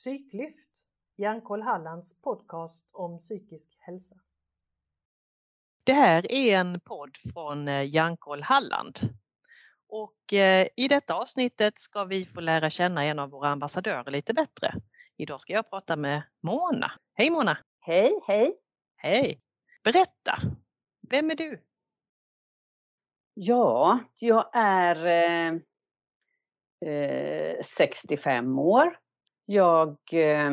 Psyklyft, Hjärnkoll Hallands podcast om psykisk hälsa. Det här är en podd från eh, Hjärnkoll Halland. Och eh, i detta avsnittet ska vi få lära känna en av våra ambassadörer lite bättre. Idag ska jag prata med Mona. Hej Mona! Hej, hej! Hej! Berätta, vem är du? Ja, jag är eh, 65 år. Jag eh,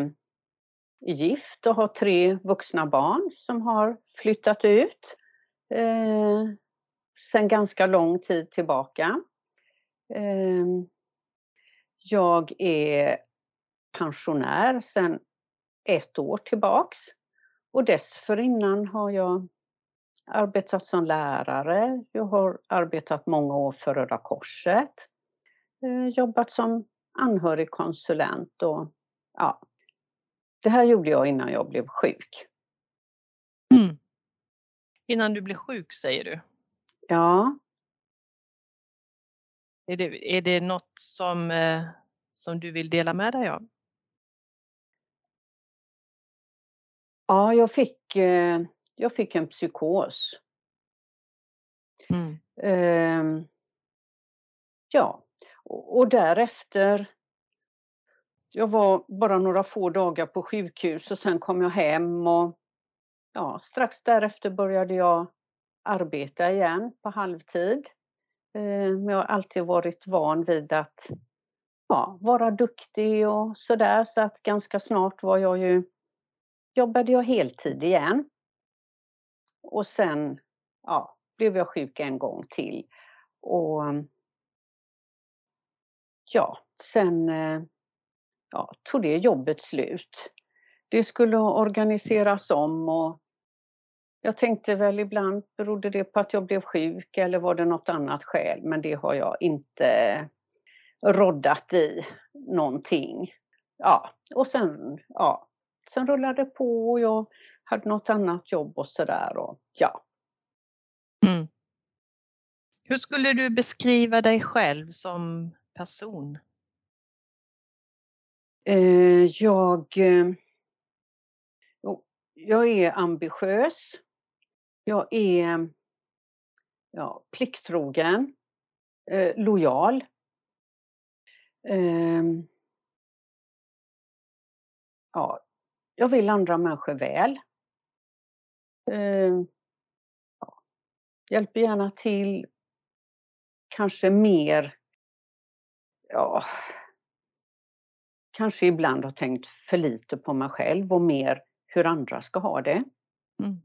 är gift och har tre vuxna barn som har flyttat ut eh, sedan ganska lång tid tillbaka. Eh, jag är pensionär sedan ett år tillbaks och dessförinnan har jag arbetat som lärare. Jag har arbetat många år för Röda Korset. Eh, jobbat som anhörigkonsulent och ja. Det här gjorde jag innan jag blev sjuk. Mm. Innan du blev sjuk säger du? Ja. Är det, är det något som, eh, som du vill dela med dig av? Ja, jag fick, eh, jag fick en psykos. Mm. Eh, ja, och, därefter jag var bara några få dagar på sjukhus och sen kom jag hem och ja, strax därefter började jag arbeta igen på halvtid. Eh, men jag har alltid varit van vid att ja, vara duktig och sådär så att ganska snart var jag ju jobbade jag heltid igen. Och sen ja, blev jag sjuk en gång till. Och ja, sen eh, ja, tog det jobbet slut. Det skulle organiseras om och jag tänkte väl ibland, berodde det på att jag blev sjuk eller var det något annat skäl? Men det har jag inte roddat i någonting. Ja, och sen, ja, sen rullade det på och jag hade något annat jobb och sådär. Ja. Mm. Hur skulle du beskriva dig själv som person? Eh, jag, eh, jag är ambitiös. Jag är ja, plikttrogen, eh, lojal. Ehm. Ja, jag vill andra människor väl. Ehm, ja, hjälper gärna till, kanske mer ja, kanske ibland har tänkt för lite på mig själv och mer hur andra ska ha det. Mm.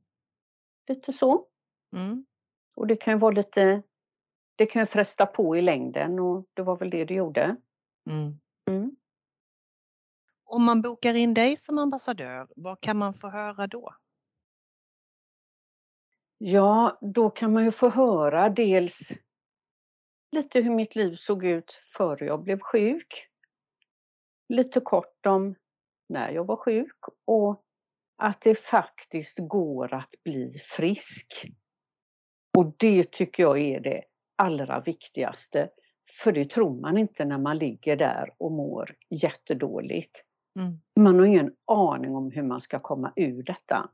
Lite så. Mm. Och det kan ju vara lite, det kan ju fresta på i längden och det var väl det det gjorde. Mm. mm. Om man bokar in dig som ambassadör, vad kan man få höra då? Ja, då kan man ju få höra dels lite hur mitt liv såg ut före jag blev sjuk lite kort om när jag var sjuk och att det faktiskt går att bli frisk. Och det tycker jag är det allra viktigaste. För det tror man inte när man ligger där och mår jättedåligt. Mm. Man har ingen aning om hur man ska komma ur detta.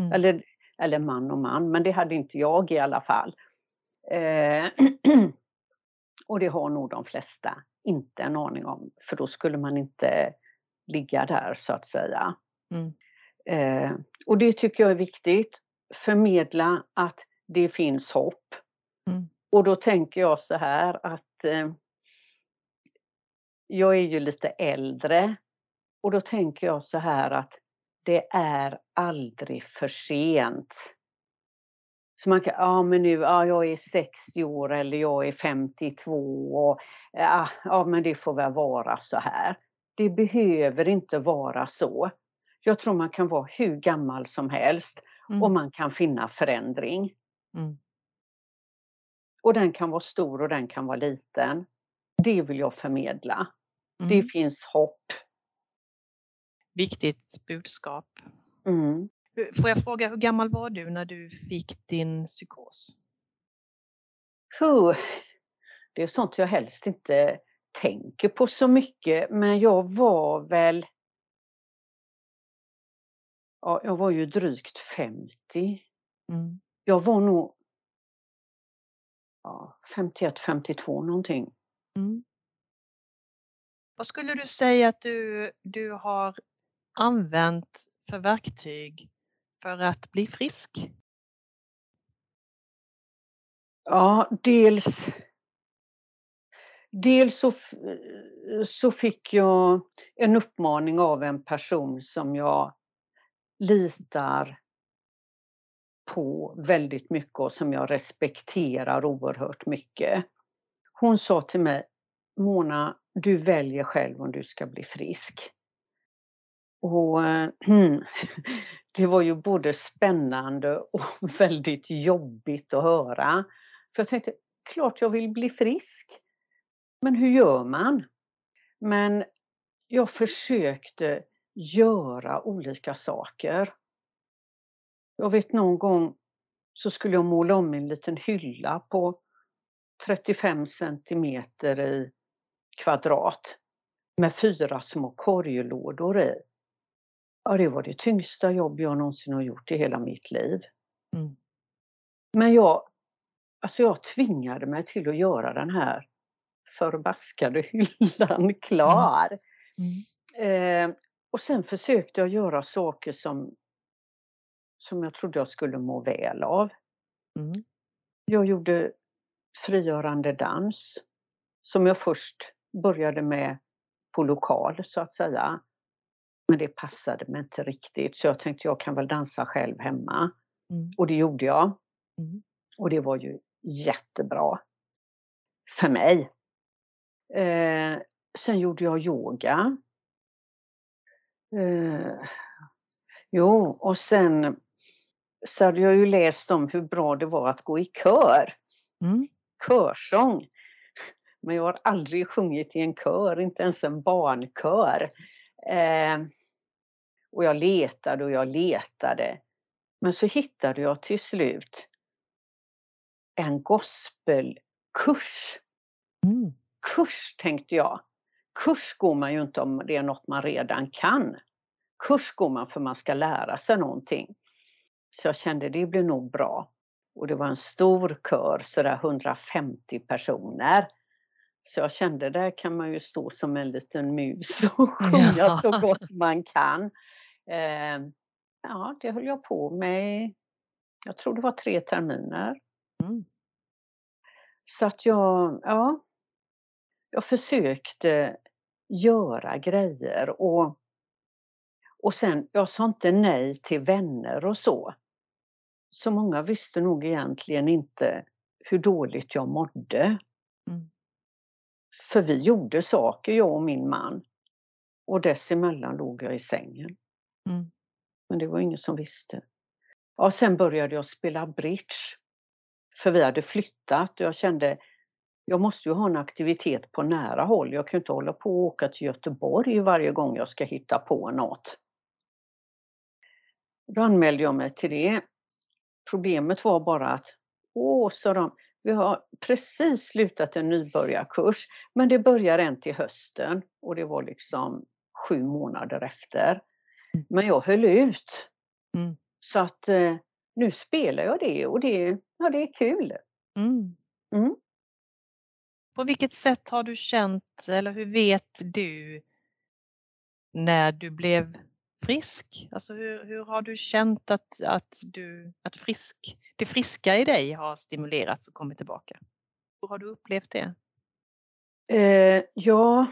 Mm. Eller, eller man och man, men det hade inte jag i alla fall. Eh, och det har nog de flesta inte en aning om, för då skulle man inte ligga där så att säga. Mm. Eh, och det tycker jag är viktigt, förmedla att det finns hopp. Mm. Och då tänker jag så här att eh, jag är ju lite äldre och då tänker jag så här att det är aldrig för sent. Så man kan, ja men nu, ja jag är 60 år eller jag är 52 och ja, ja men det får väl vara så här. Det behöver inte vara så. Jag tror man kan vara hur gammal som helst mm. och man kan finna förändring. Mm. Och den kan vara stor och den kan vara liten. Det vill jag förmedla. Mm. Det finns hopp. Viktigt budskap. Mm. Får jag fråga, hur gammal var du när du fick din psykos? Det är sånt jag helst inte tänker på så mycket, men jag var väl ja, jag var ju drygt 50. Mm. Jag var nog ja, 51, 52 någonting. Mm. Vad skulle du säga att du, du har använt för verktyg för att bli frisk? Ja, dels Dels så, så fick jag en uppmaning av en person som jag litar på väldigt mycket och som jag respekterar oerhört mycket. Hon sa till mig, Mona, du väljer själv om du ska bli frisk. Och eh, det var ju både spännande och väldigt jobbigt att höra. För jag tänkte, klart jag vill bli frisk. Men hur gör man? Men jag försökte göra olika saker. Jag vet någon gång så skulle jag måla om en liten hylla på 35 centimeter i kvadrat med fyra små korglådor i. Ja, det var det tyngsta jobb jag någonsin har gjort i hela mitt liv. Mm. Men jag, alltså jag tvingade mig till att göra den här förbaskade hyllan klar. Mm. Eh, och sen försökte jag göra saker som, som jag trodde jag skulle må väl av. Mm. Jag gjorde frigörande dans som jag först började med på lokal så att säga. Men det passade mig inte riktigt så jag tänkte jag kan väl dansa själv hemma. Mm. Och det gjorde jag. Mm. Och det var ju jättebra. För mig. Eh, sen gjorde jag yoga. Eh, jo, och sen så hade jag ju läst om hur bra det var att gå i kör. Mm. Körsång. Men jag har aldrig sjungit i en kör, inte ens en barnkör. Eh, och jag letade och jag letade. Men så hittade jag till slut en gospelkurs. Mm. Kurs tänkte jag. Kurs går man ju inte om det är något man redan kan. Kurs går man för man ska lära sig någonting. Så jag kände det blir nog bra. Och det var en stor kör, sådär 150 personer. Så jag kände där kan man ju stå som en liten mus och sjunga Ja. så gott man kan. Eh, ja, det höll jag på med, jag tror det var tre terminer. Mm. Så att jag, ja, jag försökte göra grejer och, och sen, jag sa inte nej till vänner och så. Så många visste nog egentligen inte hur dåligt jag mådde. Mm. För vi gjorde saker, jag och min man. Och dessemellan låg jag i sängen. Mm. Men det var ingen som visste. Ja, sen började jag spela bridge. För vi hade flyttat och jag kände jag måste ju ha en aktivitet på nära håll. Jag kan inte hålla på och åka till Göteborg varje gång jag ska hitta på något. Då anmälde jag mig till det. Problemet var bara att, åh, sa de, vi har precis slutat en nybörjarkurs, men det börjar en till hösten och det var liksom sju månader efter. Mm. Men jag höll ut. Mm. Så att eh, nu spelar jag det och det, ja, det är kul. Mm. Mm. På vilket sätt har du känt eller hur vet du när du blev frisk? Alltså hur, hur har du känt att, att, du, att frisk, det friska i dig har stimulerats och kommit tillbaka? Hur har du upplevt det? Eh, ja,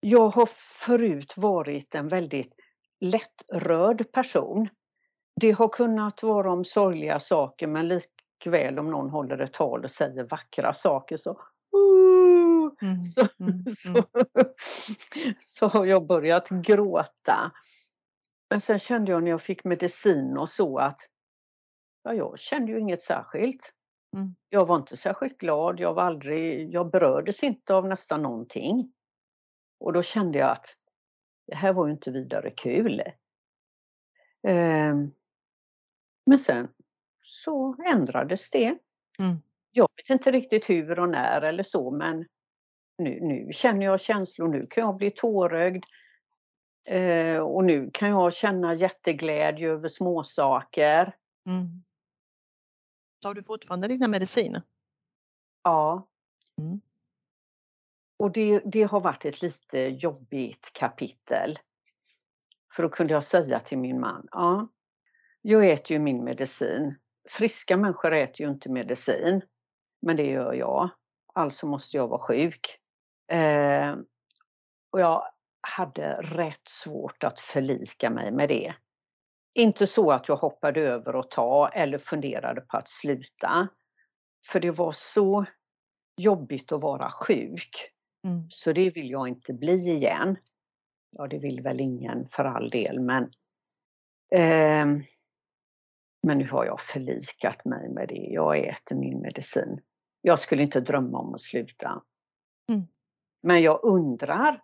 jag har förut varit en väldigt lättrörd person. Det har kunnat vara om sorgliga saker men likväl om någon håller ett tal och säger vackra saker så Mm. så, Mm. så, så har jag börjat gråta. Men sen kände jag när jag fick medicin och så att ja, jag kände ju inget särskilt. Mm. Jag var inte särskilt glad, jag, var aldrig, jag berördes inte av nästan någonting. Och då kände jag att det här var ju inte vidare kul. Ehm, men sen så ändrades det. Mm. Jag vet inte riktigt hur och när eller så men nu, nu känner jag känslor, nu kan jag bli tårögd. Eh, och nu kan jag känna jätteglädje över småsaker. Mm. Tar du fortfarande dina mediciner? Ja. Mm. Och det, det har varit ett lite jobbigt kapitel. För då kunde jag säga till min man, ja, jag äter ju min medicin. Friska människor äter ju inte medicin. Men det gör jag. Alltså måste jag vara sjuk. Eh, och jag hade rätt svårt att förlika mig med det. Inte så att jag hoppade över att ta eller funderade på att sluta. För det var så jobbigt att vara sjuk. Mm. Så det vill jag inte bli igen. Ja, det vill väl ingen för all del, men eh, men nu har jag förlikat mig med det. Jag äter min medicin. Jag skulle inte drömma om att sluta. Mm. Men jag undrar,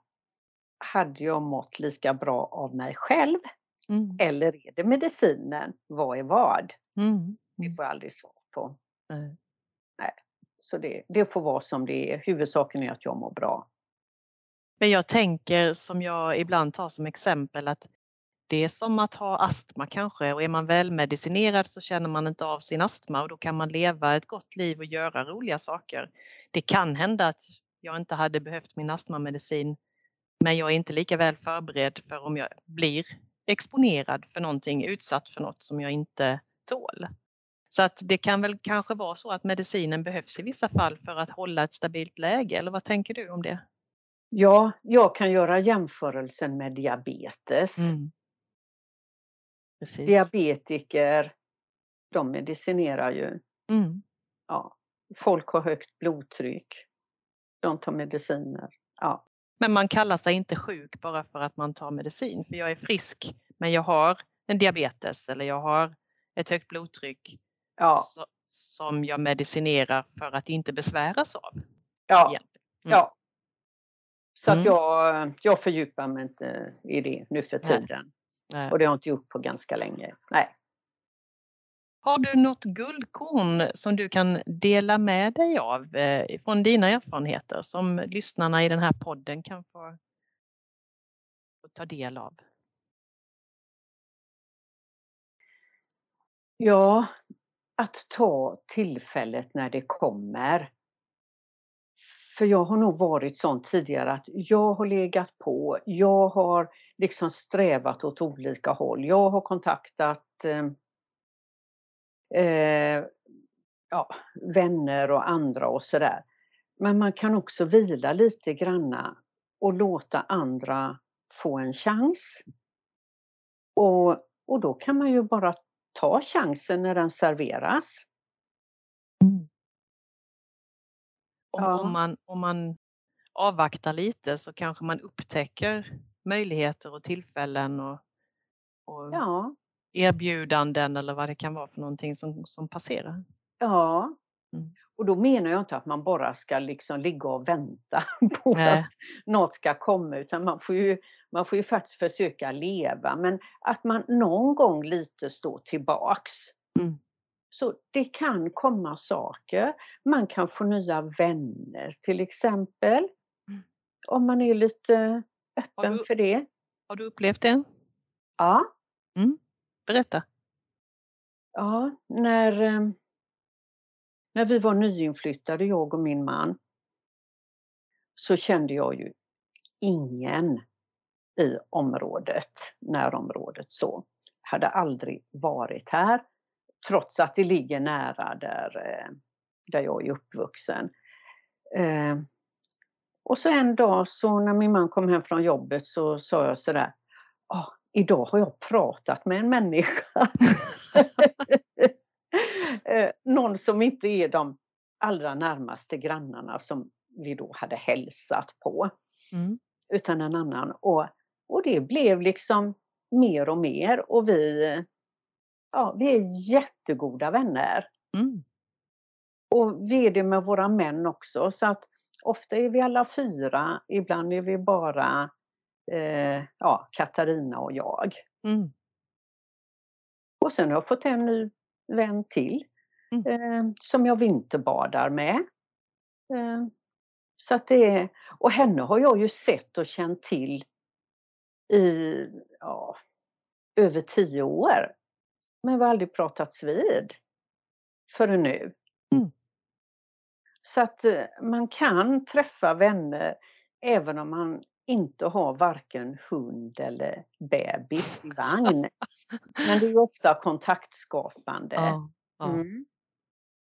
hade jag mått lika bra av mig själv? Mm. Eller är det medicinen? Vad är vad? Mm. Det får jag aldrig svar på. Nej. Så det, det får vara som det är. Huvudsaken är att jag mår bra. Men jag tänker som jag ibland tar som exempel att det är som att ha astma kanske och är man välmedicinerad så känner man inte av sin astma och då kan man leva ett gott liv och göra roliga saker. Det kan hända att jag inte hade behövt min astmamedicin men jag är inte lika väl förberedd för om jag blir exponerad för någonting, utsatt för något som jag inte tål. Så att det kan väl kanske vara så att medicinen behövs i vissa fall för att hålla ett stabilt läge eller vad tänker du om det? Ja, jag kan göra jämförelsen med diabetes. Mm. Diabetiker, de medicinerar ju. Mm. Ja. Folk har högt blodtryck. De tar mediciner. Ja. Men man kallar sig inte sjuk bara för att man tar medicin. För jag är frisk men jag har en diabetes eller jag har ett högt blodtryck Ja. så, som jag medicinerar för att inte besväras av. Ja. Mm. ja. Så att Mm. jag, jag fördjupar mig inte i det nu för Nej. tiden. Nej. Och det har jag inte gjort på ganska länge. Nej. Har du något guldkorn som du kan dela med dig av eh, från dina erfarenheter som lyssnarna i den här podden kan få, få ta del av? Ja, att ta tillfället när det kommer. För jag har nog varit sån tidigare att jag har legat på, jag har liksom strävat åt olika håll. Jag har kontaktat eh, eh, ja, vänner och andra och sådär. Men man kan också vila lite granna och låta andra få en chans. Och, och då kan man ju bara ta chansen när den serveras. Om, Ja. om, man, om man avvaktar lite så kanske man upptäcker möjligheter och tillfällen och, och Ja, erbjudanden eller vad det kan vara för någonting som, som passerar. ja. Mm. Och då menar jag inte att man bara ska liksom ligga och vänta på Nej. att något ska komma utan man får, ju, man får ju faktiskt försöka leva men att man någon gång lite står tillbaks. Mm. Så det kan komma saker. Man kan få nya vänner till exempel. Mm. Om man är lite öppen du- för det. Har du upplevt det? Ja, Berätta. ja när, eh, när vi var nyinflyttade, jag och min man, så kände jag ju ingen i området, närområdet så. Hade aldrig varit här, trots att det ligger nära där, eh, där jag är uppvuxen. Eh, Och så en dag så när min man kom hem från jobbet så sa jag sådär, ah, idag har jag pratat med en människa. Eh, Någon som inte är de allra närmaste grannarna som vi då hade hälsat på Mm. utan en annan. Och, och det blev liksom mer och mer och vi, ja, vi är jättegoda vänner. Mm. Och vi är det med våra män också så att ofta är vi alla fyra, ibland är vi bara eh, ja, Katarina och jag. Mm. Och sen har jag fått en ny vän till Mm. eh, som jag vinterbadar med. Eh, så att det och henne har jag ju sett och känt till i ja, över tio år. Men vi har aldrig pratats vid förrän nu. Mm. Så att eh, man kan träffa vänner även om man inte har varken hund eller bebis i vagn. Men det är ofta kontaktskapande. Ja, ja. Mm.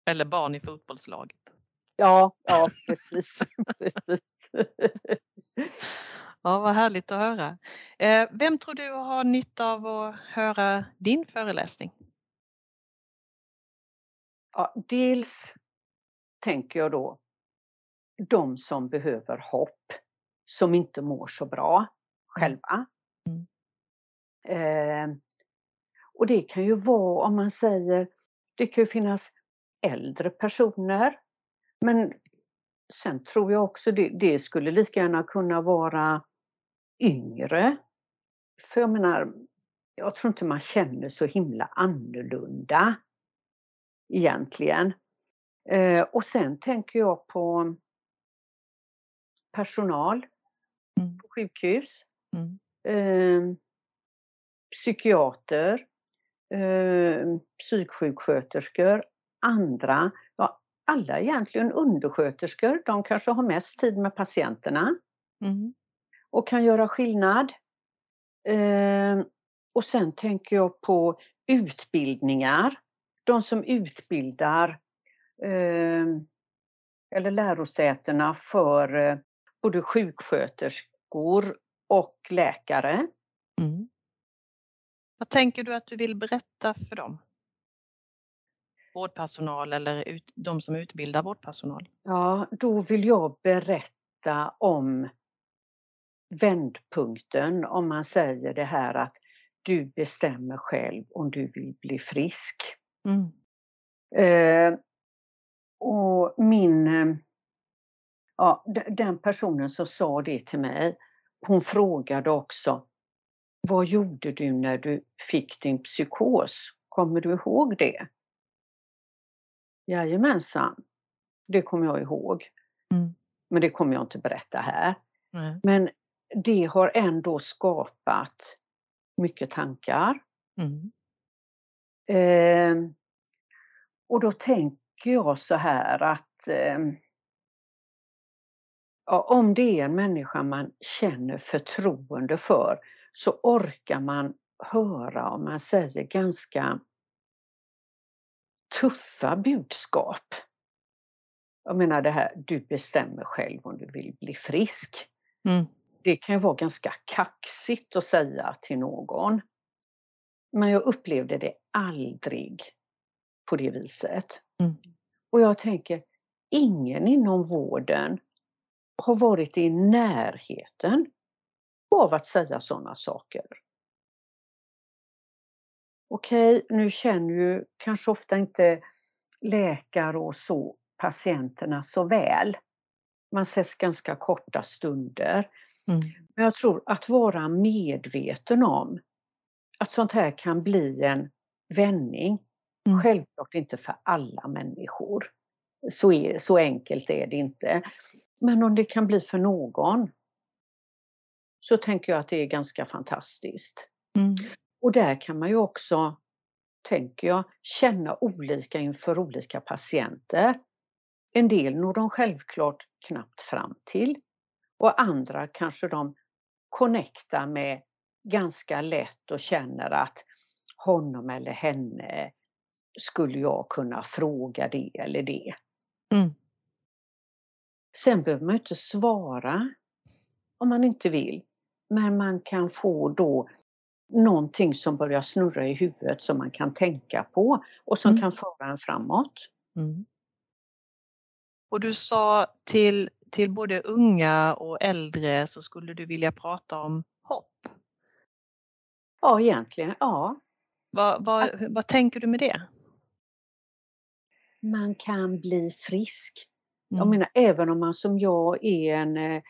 Eller barn i fotbollslaget. Ja, ja precis. precis. Ja, vad härligt att höra. Eh, Vem tror du har nytta av att höra din föreläsning? Ja, dels tänker jag då de som behöver hopp, som inte mår så bra själva. Mm. Eh, och det kan ju vara om man säger, det kan ju finnas äldre personer. Men sen tror jag också det, det skulle lika gärna kunna vara yngre. För jag menar, jag tror inte man känner så himla annorlunda egentligen. Eh, och sen tänker jag på personal Mm. på sjukhus, Mm. eh, psykiater, eh, psyksjuksköterskor, andra, ja, alla egentligen undersköterskor. De kanske har mest tid med patienterna Mm. och kan göra skillnad. Eh, och sen tänker jag på utbildningar. De som utbildar eh, eller lärosätena för eh, både sjuksköterskor och läkare. Mm. Vad tänker du att du vill berätta för dem? Vårdpersonal eller ut, de som utbildar vårdpersonal? Ja, då vill jag berätta om vändpunkten om man säger det här att du bestämmer själv om du vill bli frisk. Mm. Eh, och min, eh, ja, den personen som sa det till mig, hon frågade också, vad gjorde du när du fick din psykos? Kommer du ihåg det? Jajamensan, det kommer jag ihåg. Mm. Men det kommer jag inte berätta här. Nej. Men det har ändå skapat mycket tankar. Mm. Eh, och då tänker jag så här att eh, ja, om det är en människa man känner förtroende för så orkar man höra, om man säger, ganska tuffa budskap. Jag menar det här, du bestämmer själv om du vill bli frisk. Mm. Det kan ju vara ganska kaxigt att säga till någon. Men jag upplevde det aldrig på det viset. Mm. Och jag tänker, ingen inom vården har varit i närheten av att säga sådana saker. Okej, nu känner ju kanske ofta inte läkare och så patienterna så väl. Man ses ganska korta stunder. Mm. Men jag tror att vara medveten om att sånt här kan bli en vändning. Mm. Självklart inte för alla människor. Så, är, så enkelt är det inte. Men om det kan bli för någon så tänker jag att det är ganska fantastiskt. Mm. Och där kan man ju också, tänker jag, känna olika inför olika patienter. En del når de självklart knappt fram till och andra kanske de connectar med ganska lätt och känner att honom eller henne skulle jag kunna fråga det eller det. Mm. Sen behöver man inte svara om man inte vill. Men man kan få då någonting som börjar snurra i huvudet som man kan tänka på och som Mm. kan föra en framåt. Mm. Och du sa till, till både unga och äldre så skulle du vilja prata om hopp. Ja, egentligen, ja. Vad, vad, vad tänker du med det? Man kan bli frisk. Jag Mm. menar även om man som jag är en eh,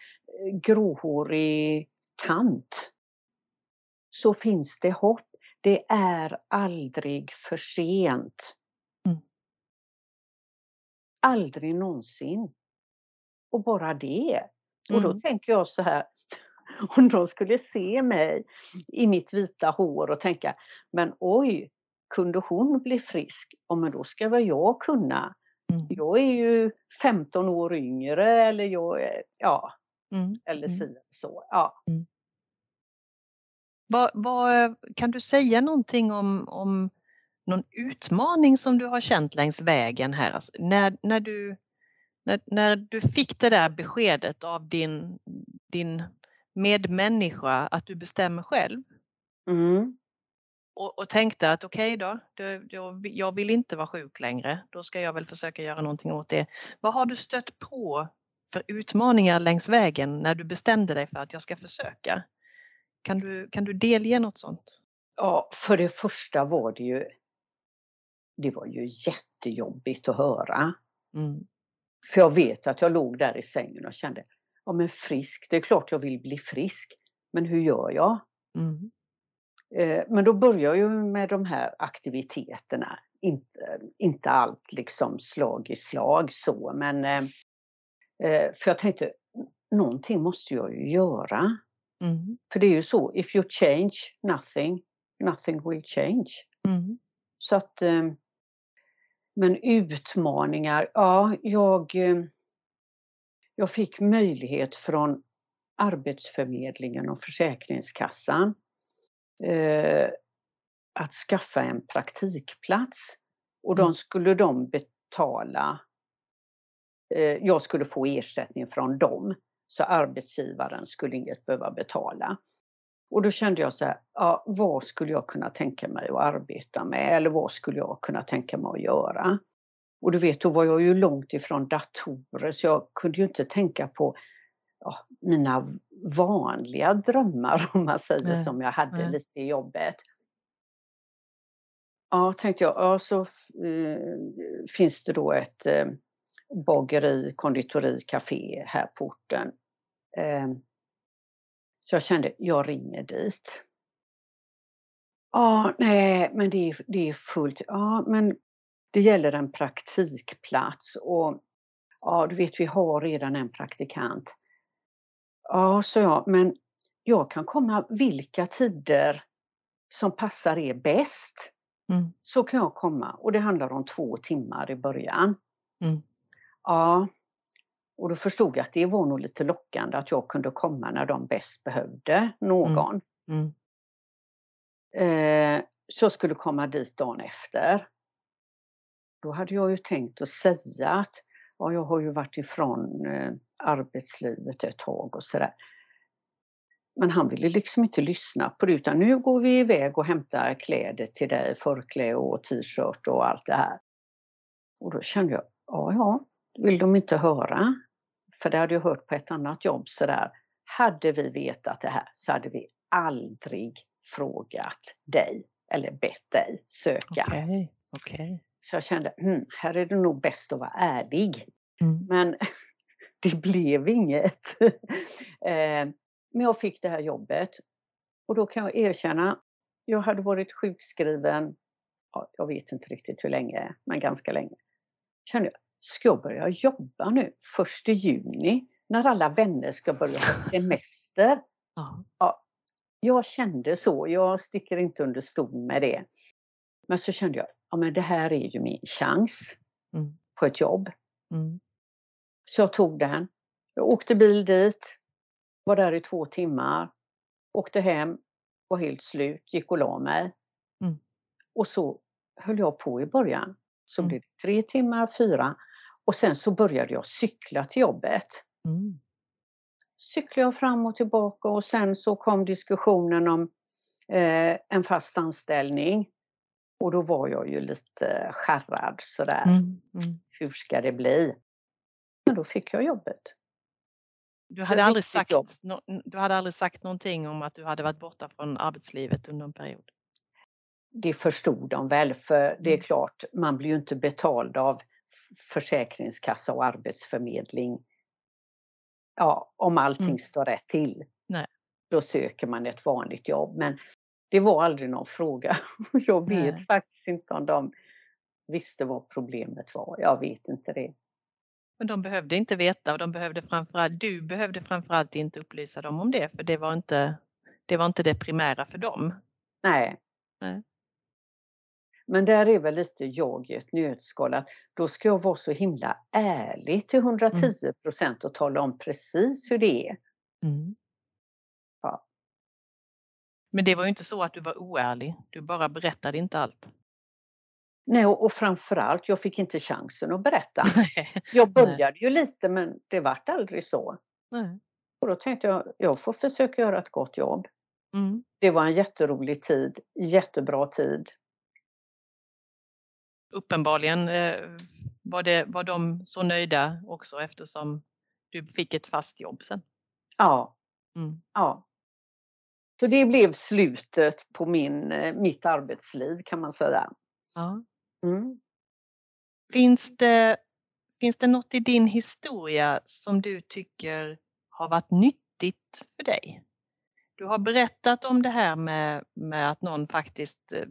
gråhårig tant så finns det hopp. Det är aldrig för sent. Mm. Aldrig någonsin. Och bara det. Och då Mm. tänker jag så här, Om de skulle se mig i mitt vita hår och tänka, men oj, kunde hon bli frisk? Ja, men då ska väl jag kunna. Mm. Jag är ju 15 år yngre eller jag är, ja, Mm. eller Mm. si så. Ja. Vad, vad, kan du säga någonting om, om någon utmaning som du har känt längs vägen här? Alltså, när, när, du, när, när du fick det där beskedet av din, din medmänniska att du bestämmer själv Mm. och, och tänkte att okej då, det, jag, jag vill inte vara sjuk längre, då ska jag väl försöka göra någonting åt det. Vad har du stött på för utmaningar längs vägen när du bestämde dig för att jag ska försöka? Kan du, kan du delge något sånt? Ja, för det första var det ju det var ju jättejobbigt att höra. Mm. För jag vet att jag låg där i sängen och kände, ja men frisk, det är klart jag vill bli frisk. Men hur gör jag? Mm. Eh, Men då börjar jag ju med de här aktiviteterna. Inte, inte allt liksom slag i slag så, men eh, eh, för jag tänkte, någonting måste jag ju göra. Mm. För det är ju så, if you change nothing, nothing will change. Mm. Så att, eh, men utmaningar, ja, jag, eh, jag fick möjlighet från Arbetsförmedlingen och Försäkringskassan eh, att skaffa en praktikplats. Och de Mm. skulle de betala, eh, jag skulle få ersättning från dem. Så arbetsgivaren skulle inget behöva betala. Och då kände jag så här, ja, vad skulle jag kunna tänka mig att arbeta med eller vad skulle jag kunna tänka mig att göra? Och du vet, då var jag ju långt ifrån datorer så jag kunde ju inte tänka på ja, mina vanliga drömmar om man säger Nej, som jag hade nej. lite i jobbet. Ja, tänkte jag, ja så eh, finns det då ett eh, bageri, konditori, café här på orten. Eh, så jag kände, jag ringer dit. Ja, nej, men det är, det är fullt. Ja, men det gäller en praktikplats och ja, du vet, vi har redan en praktikant. Ja, så jag, men jag kan komma vilka tider som passar er bäst. Mm. Så kan jag komma och det handlar om två timmar i början. Mm. Ja, och då förstod jag att det var nog lite lockande att jag kunde komma när de bäst behövde någon. Mm. Eh, så jag skulle komma dit dagen efter. Då hade jag ju tänkt att säga att ja, jag har ju varit ifrån eh, arbetslivet ett tag och sådär. Men han ville liksom inte lyssna på det utan nu går vi iväg och hämtar kläder till dig, förkläde och t-shirt och allt det här. Och då kände jag, ja ja, vill de inte höra? För det hade jag hört på ett annat jobb sådär. Hade vi vetat det här så hade vi aldrig frågat dig eller bett dig söka. Okej, okej. Så jag kände, hmm, här är det nog bäst att vara ärlig. Mm. Men det blev inget. Eh, Men jag fick det här jobbet. Och då kan jag erkänna, jag hade varit sjukskriven, ja, jag vet inte riktigt hur länge, men ganska länge. Kände jag, ska jag börja jobba nu först i juni när alla vänner ska börja ha semester? Ja. Jag kände så, jag sticker inte under stol med det. Men så kände jag, ja men det här är ju min chans Mm. på ett jobb. Mm. Så jag tog den. Jag åkte bil dit, var där i två timmar, åkte hem, var helt slut, gick och la mig. Mm. Och så höll jag på i början. Så Mm. blev det tre timmar, fyra. Och sen så började jag cykla till jobbet. Mm. Cyklade jag fram och tillbaka och sen så kom diskussionen om eh, en fast anställning. Och då var jag ju lite skärrad sådär. Mm. Mm. Hur ska det bli? Men då fick jag jobbet. Du hade, aldrig sagt, nå- du hade aldrig sagt någonting om att du hade varit borta från arbetslivet under en period? Det förstod de väl, för det är Mm. klart, man blir ju inte betald av Försäkringskassa och Arbetsförmedling ja, om allting Mm. står rätt till. Nej. Då söker man ett vanligt jobb, men det var aldrig någon fråga. Jag vet Nej. faktiskt inte om de visste vad problemet var. Jag vet inte det. Men de behövde inte veta och de behövde framförallt, du behövde framförallt inte upplysa dem om det för det var inte det, var inte det primära för dem. Nej. Nej. Men där är väl lite jag i ett nötskal att då ska jag vara så himla ärlig till 110 procent och tala om precis hur det är. Mm. Ja. Men det var ju inte så att du var oärlig, du bara berättade inte allt. Nej, och, och framförallt, jag fick inte chansen att berätta. Jag började ju lite men det vart aldrig så. Nej. Och då tänkte jag, jag får försöka göra ett gott jobb. Mm. Det var en jätterolig tid, jättebra tid. Uppenbarligen eh, var, det, var de så nöjda också eftersom du fick ett fast jobb sen. Ja. Mm. ja. Så det blev slutet på min, eh, mitt arbetsliv kan man säga. Ja. Mm. Finns, det, finns det något i din historia som du tycker har varit nyttigt för dig? Du har berättat om det här med, med att någon faktiskt eh,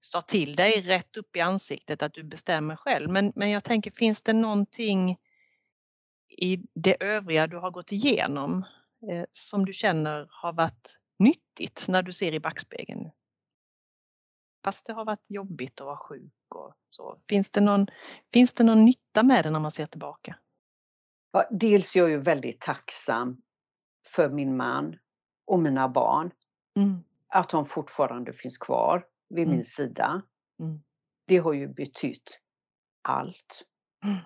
sa till dig rätt upp i ansiktet att du bestämmer själv. Men, men jag tänker, finns det någonting i det övriga du har gått igenom eh, som du känner har varit nyttigt när du ser i backspegeln? Fast det har varit jobbigt att vara sjuk och så. Finns det någon, finns det någon nytta med det när man ser tillbaka? Ja, dels är jag ju väldigt tacksam för min man och mina barn. Mm. Att de fortfarande finns kvar vid Mm. min sida. Mm. Det har ju betytt allt. Mm.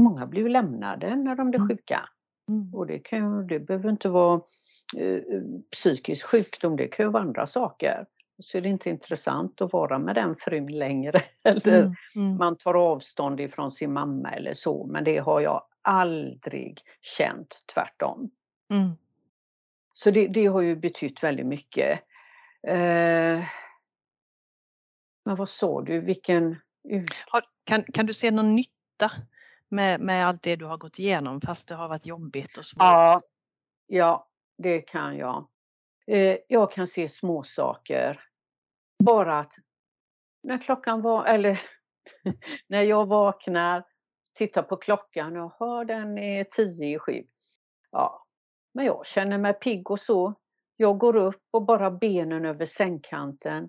Många blir ju lämnade när de blir Mm. sjuka. Mm. Och det, kan, det behöver inte vara eh, psykisk sjukdom, det kan ju vara andra saker. Så är det inte intressant att vara med den frun längre. Eller Mm. Mm. man tar avstånd ifrån sin mamma eller så. Men det har jag aldrig känt, tvärtom. Mm. Så det, det har ju betytt väldigt mycket. Eh, men vad sa du, vilken... Kan, kan du se någon nytta med, med allt det du har gått igenom fast det har varit jobbigt och svårt? Ja, ja, det kan jag. Eh, jag kan se små saker. Bara att när klockan var, eller när jag vaknar, tittar på klockan och hör den är tio i sju. Ja, men jag känner mig pigg och så. Jag går upp och bara benen över sängkanten.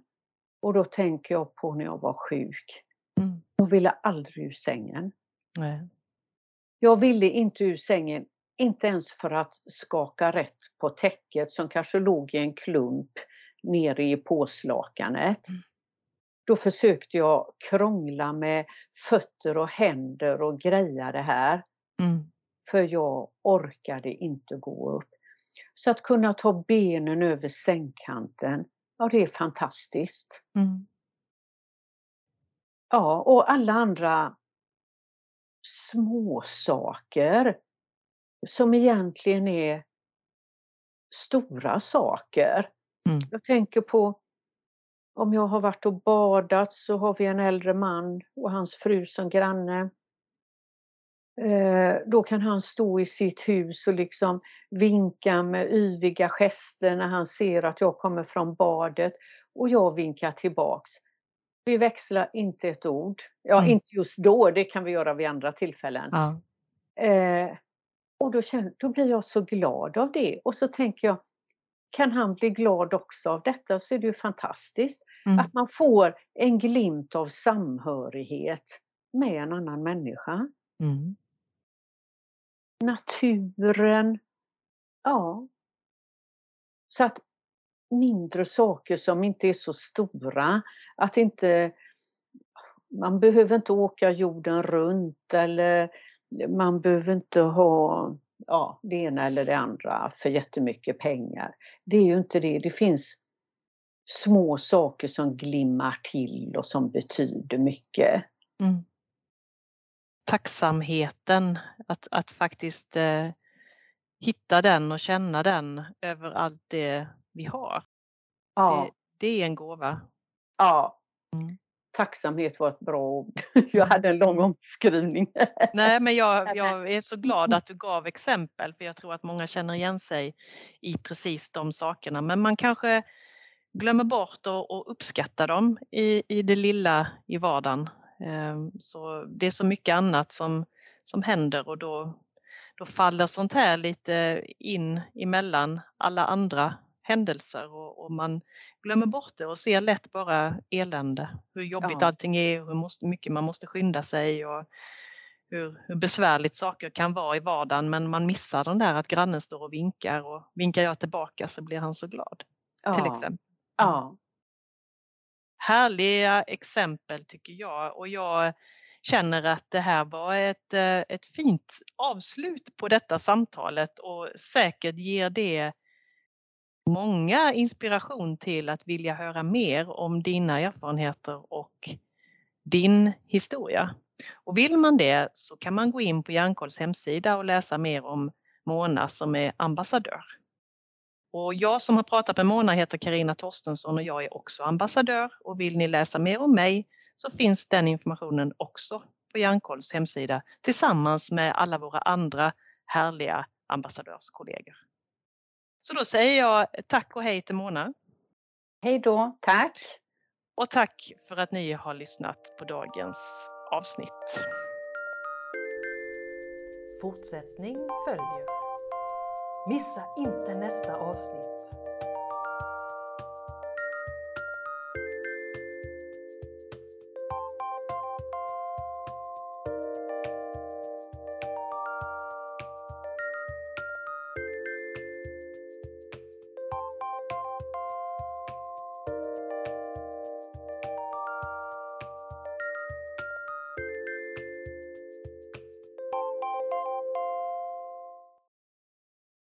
Och då tänker jag på när jag var sjuk. Mm. Jag ville aldrig ur sängen. Nej. Jag ville inte ur sängen, inte ens för att skaka rätt på täcket som kanske låg i en klump nere i påslakanet. Mm. Då försökte jag krångla med fötter och händer och greja det här. Mm. För jag orkade inte gå upp. Så att kunna ta benen över sängkanten, ja det är fantastiskt. Mm. Ja, och alla andra små saker som egentligen är stora saker. Mm. Jag tänker på om jag har varit och badat så har vi en äldre man och hans fru som granne. Eh, då kan han stå i sitt hus och liksom vinka med yviga gester när han ser att jag kommer från badet och jag vinkar tillbaks. Vi växlar inte ett ord. Ja, Mm. inte just då, det kan vi göra vid andra tillfällen. Ja. Eh, och då, känner, då blir jag så glad av det. Och så tänker jag, kan han bli glad också av detta så är det ju fantastiskt. Mm. Att man får en glimt av samhörighet med en annan människa. Mm. Naturen. Ja. Så att mindre saker som inte är så stora. Att inte man behöver inte åka jorden runt eller man behöver inte ha ja, det ena eller det andra för jättemycket pengar. Det är ju inte det. Det finns små saker som glimmar till och som betyder mycket. Mm. Tacksamheten, att, att faktiskt eh, hitta den och känna den över allt det vi har. Ja, Det, det är en gåva. ja. Mm. Tacksamhet var ett bra ord. Jag hade en lång omskrivning. Nej, men jag, jag är så glad att du gav exempel för jag tror att många känner igen sig i precis de sakerna. Men man kanske glömmer bort att att uppskatta dem i, i det lilla i vardagen. Ehm, så det är så mycket annat som, som händer och då, då faller sånt här lite in emellan alla andra händelser och, och man glömmer bort det och ser lätt bara elände. Hur jobbigt ja. allting är hur måste, mycket man måste skynda sig och hur, hur besvärligt saker kan vara i vardagen men man missar den där att grannen står och vinkar och vinkar jag tillbaka så blir han så glad. Ja. Till exempel. Ja. Härliga exempel tycker jag och jag känner att det här var ett, eh, ett fint avslut på detta samtalet och säkert ger det många inspiration till att vilja höra mer om dina erfarenheter och din historia. Och vill man det så kan man gå in på Hjärnkolls hemsida och läsa mer om Mona som är ambassadör. Och jag som har pratat med Mona heter Karina Torstensson och jag är också ambassadör och vill ni läsa mer om mig så finns den informationen också på Hjärnkolls hemsida tillsammans med alla våra andra härliga ambassadörskollegor. Så då säger jag tack och hej till Mona. Hej då, tack. Och tack för att ni har lyssnat på dagens avsnitt. Fortsättning följer. Missa inte nästa avsnitt.